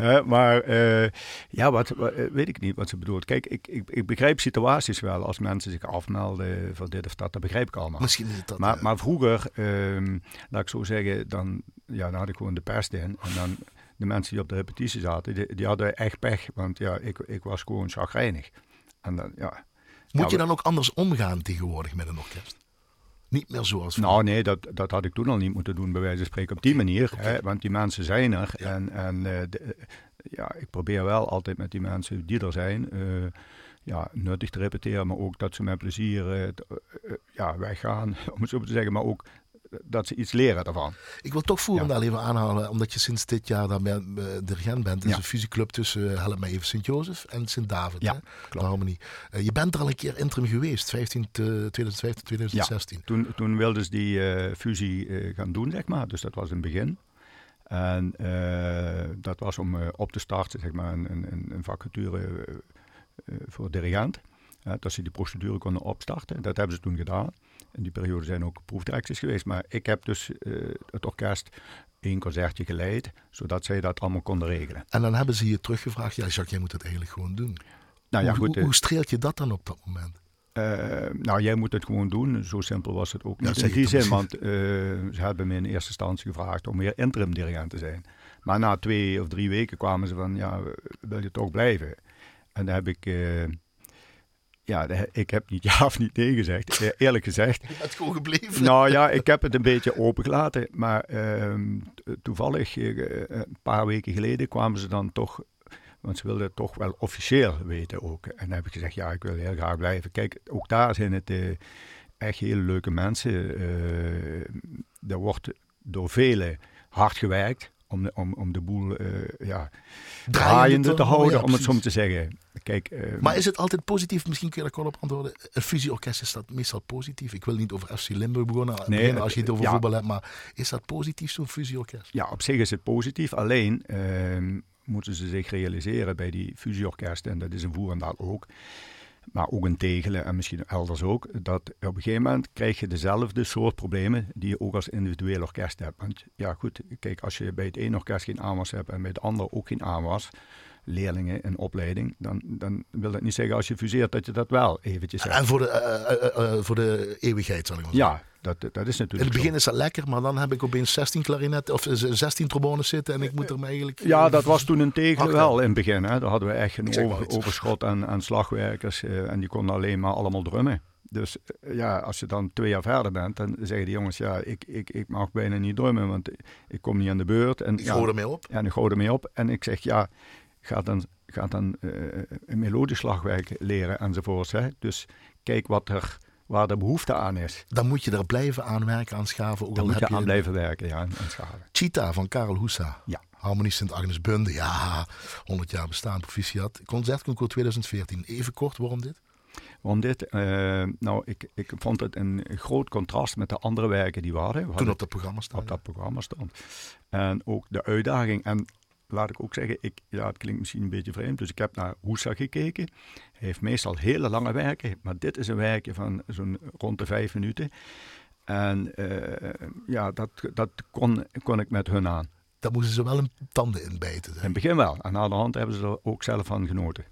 uh, Maar uh, ja, wat, wat, weet ik niet wat ze bedoelt. Kijk, ik, ik, ik, begrijp situaties wel als mensen zich afmelden voor dit of dat. Dat begrijp ik allemaal. Misschien niet dat. Maar, maar vroeger, uh, laat ik zo zeggen, dan, ja, dan had ik gewoon de pest in. En dan de mensen die op de repetitie zaten, die, die hadden echt pech. Want ja, ik, ik was gewoon chagrijnig. En dan, ja, moet je dan ook anders omgaan tegenwoordig met een orkest? Niet meer zoals vroeger. Nou nee, dat, dat had ik toen al niet moeten doen, bij wijze van spreken, op die manier. Okay. Hè, want die mensen zijn er. Ja. En, en uh, de, ja, ik probeer wel altijd met die mensen die er zijn, uh, ja, nuttig te repeteren. Maar ook dat ze met plezier uh, ja, weggaan, om het zo te zeggen. Maar ook dat ze iets leren daarvan. Ik wil toch voeren ja. even aanhalen, omdat je sinds dit jaar daar uh, dirigent bent. Het is een fusieclub tussen, help me even, Sint-Jozef en Sint-David. Ja, klopt. Harmonie. je bent er al een keer interim geweest, 15, 2015, 2016. Ja, toen, toen wilden ze die fusie gaan doen, zeg maar. Dus dat was een begin. En dat was om op te starten, zeg maar, een, een, een vacature voor dirigent. dat ze die procedure konden opstarten. Dat hebben ze toen gedaan. In die periode zijn ook proefdirecties geweest. Maar ik heb dus uh, het orkest één concertje geleid, zodat zij dat allemaal konden regelen. En dan hebben ze je teruggevraagd, ja Jacques, jij moet het eigenlijk gewoon doen. Nou, ja, hoe, goed, hoe, hoe streelt je dat dan op dat moment? Uh, nou, jij moet het gewoon doen. Zo simpel was het ook niet. in die zin, want uh, ze hebben me in eerste instantie gevraagd om weer interim dirigent te zijn. Maar na twee of drie weken kwamen ze van, ja, wil je toch blijven? En daar heb ik ja, ik heb niet ja of niet nee gezegd, e-, eerlijk gezegd. Je bent gewoon gebleven. Nou ja, ik heb het een beetje opengelaten. Maar uh, toevallig, uh, een paar weken geleden, kwamen ze dan toch... Want ze wilden het toch wel officieel weten ook. En dan heb ik gezegd, ja, ik wil heel graag blijven. Kijk, ook daar zijn het uh, echt hele leuke mensen. er wordt door velen hard gewerkt om de, om, om de boel uh, ja, draaiende te, houden, om het zo te zeggen. Kijk, uh, maar is het altijd positief? Misschien kun je daar kort op antwoorden. Een fusieorkest is dat meestal positief. Ik wil niet over FC Limburg begonnen, nee, beginnen als je het over voetbal hebt, maar is dat positief, zo'n fusieorkest? Ja, op zich is het positief. Alleen uh, moeten ze zich realiseren bij die fusieorkesten, en dat is een Voerendaal ook, maar ook in Tegelen en misschien elders ook, dat op een gegeven moment krijg je dezelfde soort problemen die je ook als individueel orkest hebt. Want ja goed, kijk, als je bij het ene orkest geen aanwas hebt en bij het andere ook geen aanwas, leerlingen in opleiding, dan, dan wil dat niet zeggen als je fuseert dat je dat wel eventjes hebt. En voor de, uh, uh, voor de eeuwigheid, zal ik maar zeggen. Ja, dat, dat is natuurlijk In het begin is dat lekker, maar dan heb ik opeens 16 klarinetten of 16 trombones zitten en ik moet er eigenlijk... Ja, dat was toen een tegen wel in het begin. Hè. Daar hadden we echt een over, overschot aan, aan slagwerkers en die konden alleen maar allemaal drummen. Dus ja, als je dan twee jaar verder bent, dan zeggen die jongens, ja, ik, ik, ik mag bijna niet drummen, want ik kom niet aan de beurt. En, ik ja, gooi ermee op. Ja, en ik gooi ermee op. En ik zeg, ja, ga dan, ga dan uh, een melodisch slagwerk leren enzovoorts. Hè. Dus kijk wat er, waar de behoefte aan is. Dan moet je er blijven aan werken, aan schaven. Ook dan moet je aan blijven werken, ja, aan schaven. Cheetah van Karel Hoesa. Ja. Harmonie Sint Agnes Bunde, ja, 100 jaar bestaan, proficiat. Concertconcours 2014, even kort, waarom dit? Waarom dit? Uh, nou, ik, ik vond het een groot contrast met de andere werken die we hadden. We Toen op dat programma stond. Op dat programma stond. En ook de uitdaging. En laat ik ook zeggen, ik, ja, het klinkt misschien een beetje vreemd, dus ik heb naar Hoesa gekeken. Hij heeft meestal hele lange werken, maar dit is een werkje van zo'n rond de vijf minuten. En uh, ja, dat, dat kon, kon ik met hun aan. Daar moesten ze wel een tanden in bijten. In het begin wel. En aan de hand hebben ze er ook zelf van genoten.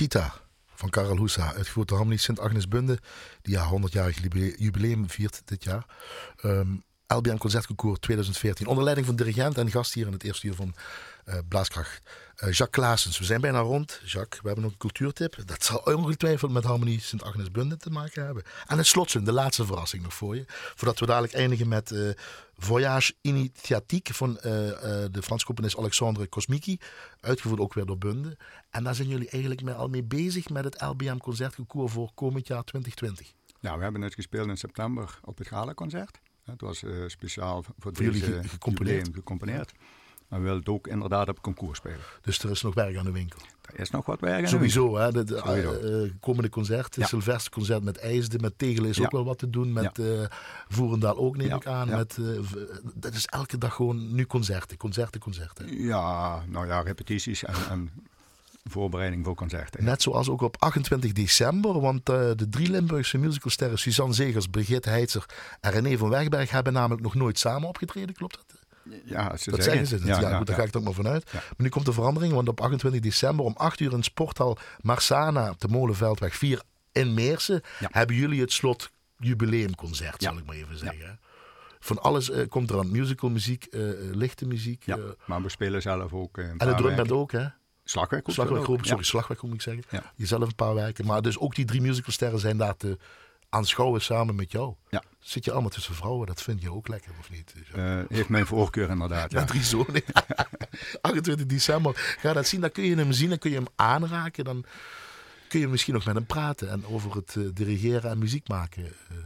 Chita van Karel Hoesa, uitgevoerd door Harmonie Sint-Agnes-Bunde, die haar 100-jarig jubileum viert dit jaar. Um, LBM Concertconcours 2014, onder leiding van dirigent en gast hier in het eerste uur van uh, Blaaskracht. Uh, Jacques Klaasens, we zijn bijna rond. Jacques, we hebben nog een cultuurtip. Dat zal ongetwijfeld met Harmonie Sint-Agnes-Bunde te maken hebben. En het slotje, de laatste verrassing nog voor je. Voordat we dadelijk eindigen met uh, Voyage Initiatiek van de Franse componist Alexandre Kosmiki. Uitgevoerd ook weer door Bunde. En daar zijn jullie eigenlijk al mee bezig met het LBM Concertconcours voor komend jaar 2020. Nou, we hebben het gespeeld in september op het Gala-concert. Het was speciaal voor, voor jullie gecomponeerd. gecomponeerd. Maar we willen het ook inderdaad op concours spelen. Dus er is nog werk aan de winkel. Er is nog wat werk aan Sowieso, hè? De, de uh, komende concert, het ja. concert met IJsde, met Tegelen is ook wel wat te doen. Met ja. uh, Voerendaal ook, neem ik aan. Met, dat is elke dag gewoon nu concerten, concerten, concerten. Ja, nou ja, repetities en, en voorbereiding voor concerten. Net zoals ook op 28 december, want uh, de drie Limburgse musicalsterren Suzanne Zegers, Brigitte Heitzer en René van Wegberg hebben namelijk nog nooit samen opgetreden, klopt dat? Ja, ze dat zeggen, ze. Het. Ja, ja, goed, daar ga ik toch maar vanuit. Maar nu komt de verandering, want op 28 december om 8 uur in sporthal Marsana op de Molenveldweg 4 in Meersen hebben jullie het slot jubileumconcert, zal ik maar even zeggen. Van alles uh, komt er aan. Musical muziek, uh, lichte muziek. Ja, maar we spelen zelf ook En de drumband ook, hè? Slagwerk. Slagwerk, sorry, slagwerk moet ik zeggen. Ja. Jezelf een paar werken. Maar dus ook die drie musicalsterren zijn daar te aanschouwen samen met jou. Ja. Zit je allemaal tussen vrouwen, dat vind je ook lekker, of niet? Uh, heeft mijn voorkeur inderdaad. Ja, drie zonen. 28 december. Ga dat zien, dan kun je hem zien, dan kun je hem aanraken. Dan kun je misschien nog met hem praten en over het uh, dirigeren en muziek maken uh,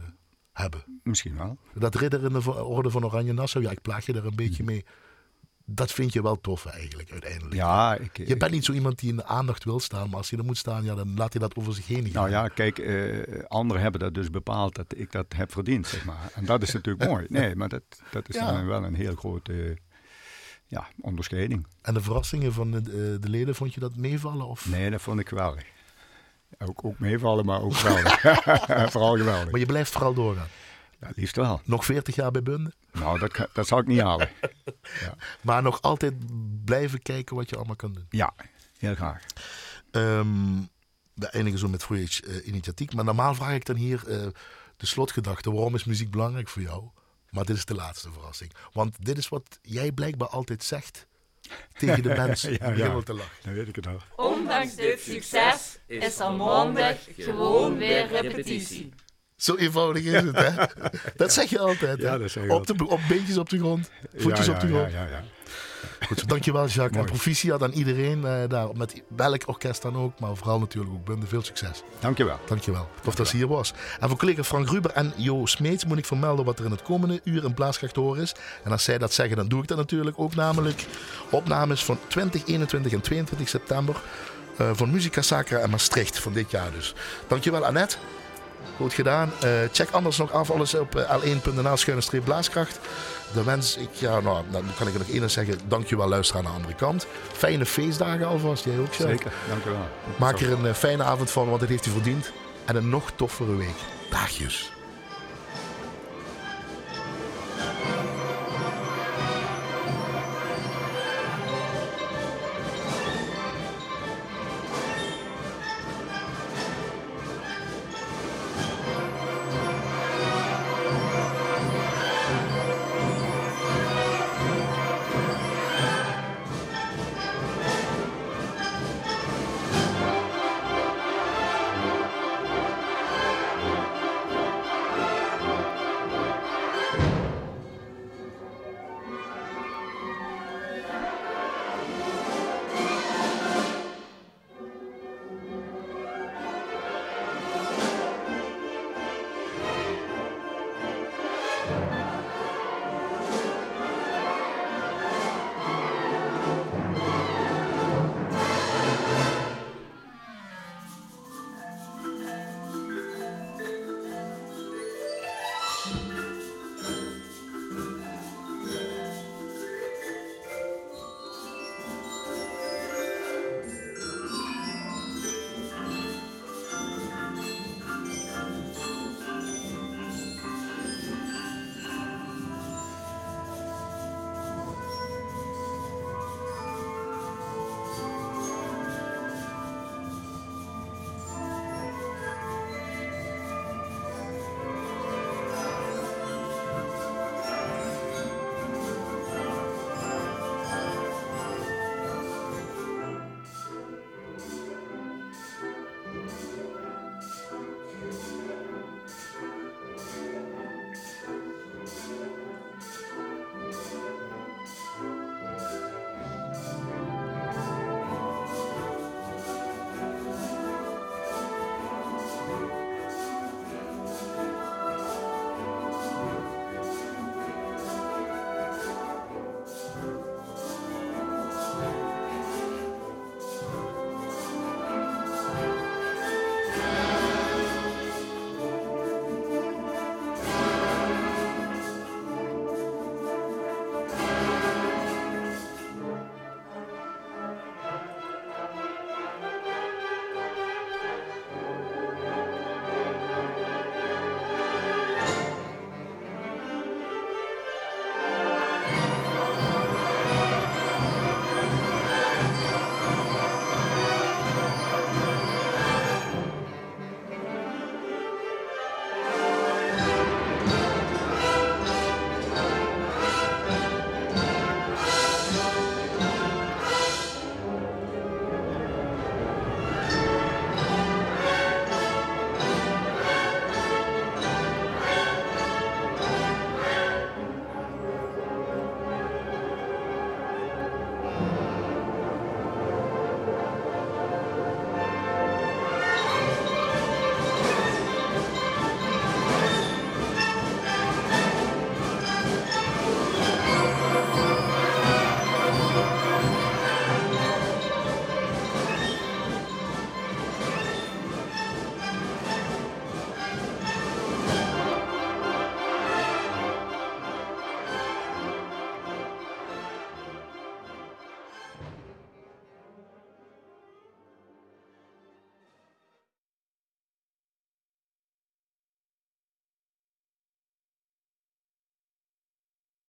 hebben. Misschien wel. Dat ridder in de orde van Oranje Nassau, ja, ik plaag je er een beetje mee dat vind je wel tof eigenlijk uiteindelijk. Ja, ik, je bent niet zo iemand die in de aandacht wil staan, maar als je er moet staan, ja, dan laat je dat over zich heen gaan. Nou ja, kijk, uh, anderen hebben dat dus bepaald dat ik dat heb verdiend, zeg maar. En dat is natuurlijk mooi. Nee, maar dat, dat is dan wel een heel grote ja, onderscheiding. En de verrassingen van de, eh, de, leden, vond je dat meevallen? Of? Nee, dat vond ik geweldig. Ook, ook meevallen, maar ook geweldig. vooral geweldig. Maar je blijft vooral doorgaan. Ja, liefst wel. Nog 40 jaar bij Bunde? Nou, dat, dat zal ik niet halen. ja. Maar nog altijd blijven kijken wat je allemaal kan doen? Ja, heel graag. Um, we eindigen zo met Voyage uh, Initiatiek. Maar normaal vraag ik dan hier uh, de slotgedachte. Waarom is muziek belangrijk voor jou? Maar dit is de laatste verrassing. Want dit is wat jij blijkbaar altijd zegt tegen de mensen ja, ja. helemaal te lachen. Dan weet ik het al. Ondanks dit succes is er maandag gewoon weer repetitie. Zo eenvoudig is het, hè? Dat zeg je altijd. Hè? Ja, dat zeg op, de, op beentjes op de grond, voetjes ja, op de grond. Ja, ja, Goed, dankjewel Jacques. En proficiat aan iedereen uh, daar, met welk orkest dan ook. Maar vooral natuurlijk ook Bunde. Veel succes. Dankjewel. Dankjewel. Tof dat ze hier was. En voor collega Frank Ruber en Jo Smeets moet ik vermelden wat er in het komende uur in Blaaskracht te horen is. En als zij dat zeggen, dan doe ik dat natuurlijk ook. Namelijk opnames van 20, 21 en 22 september. Uh, van Musica Sacra en Maastricht van dit jaar dus. Dankjewel Annette. Goed gedaan. Uh, check anders nog af alles op uh, l1.nl schuine blaaskracht. Dan wens ik, ja, nou, dan kan ik er nog één zeggen. Dankjewel luisteraar aan de andere kant. Fijne feestdagen alvast. Jij ook, Zeker, Zeker dankjewel. Maak er een fijne avond van, want het heeft u verdiend. En een nog toffere week. Dagjes.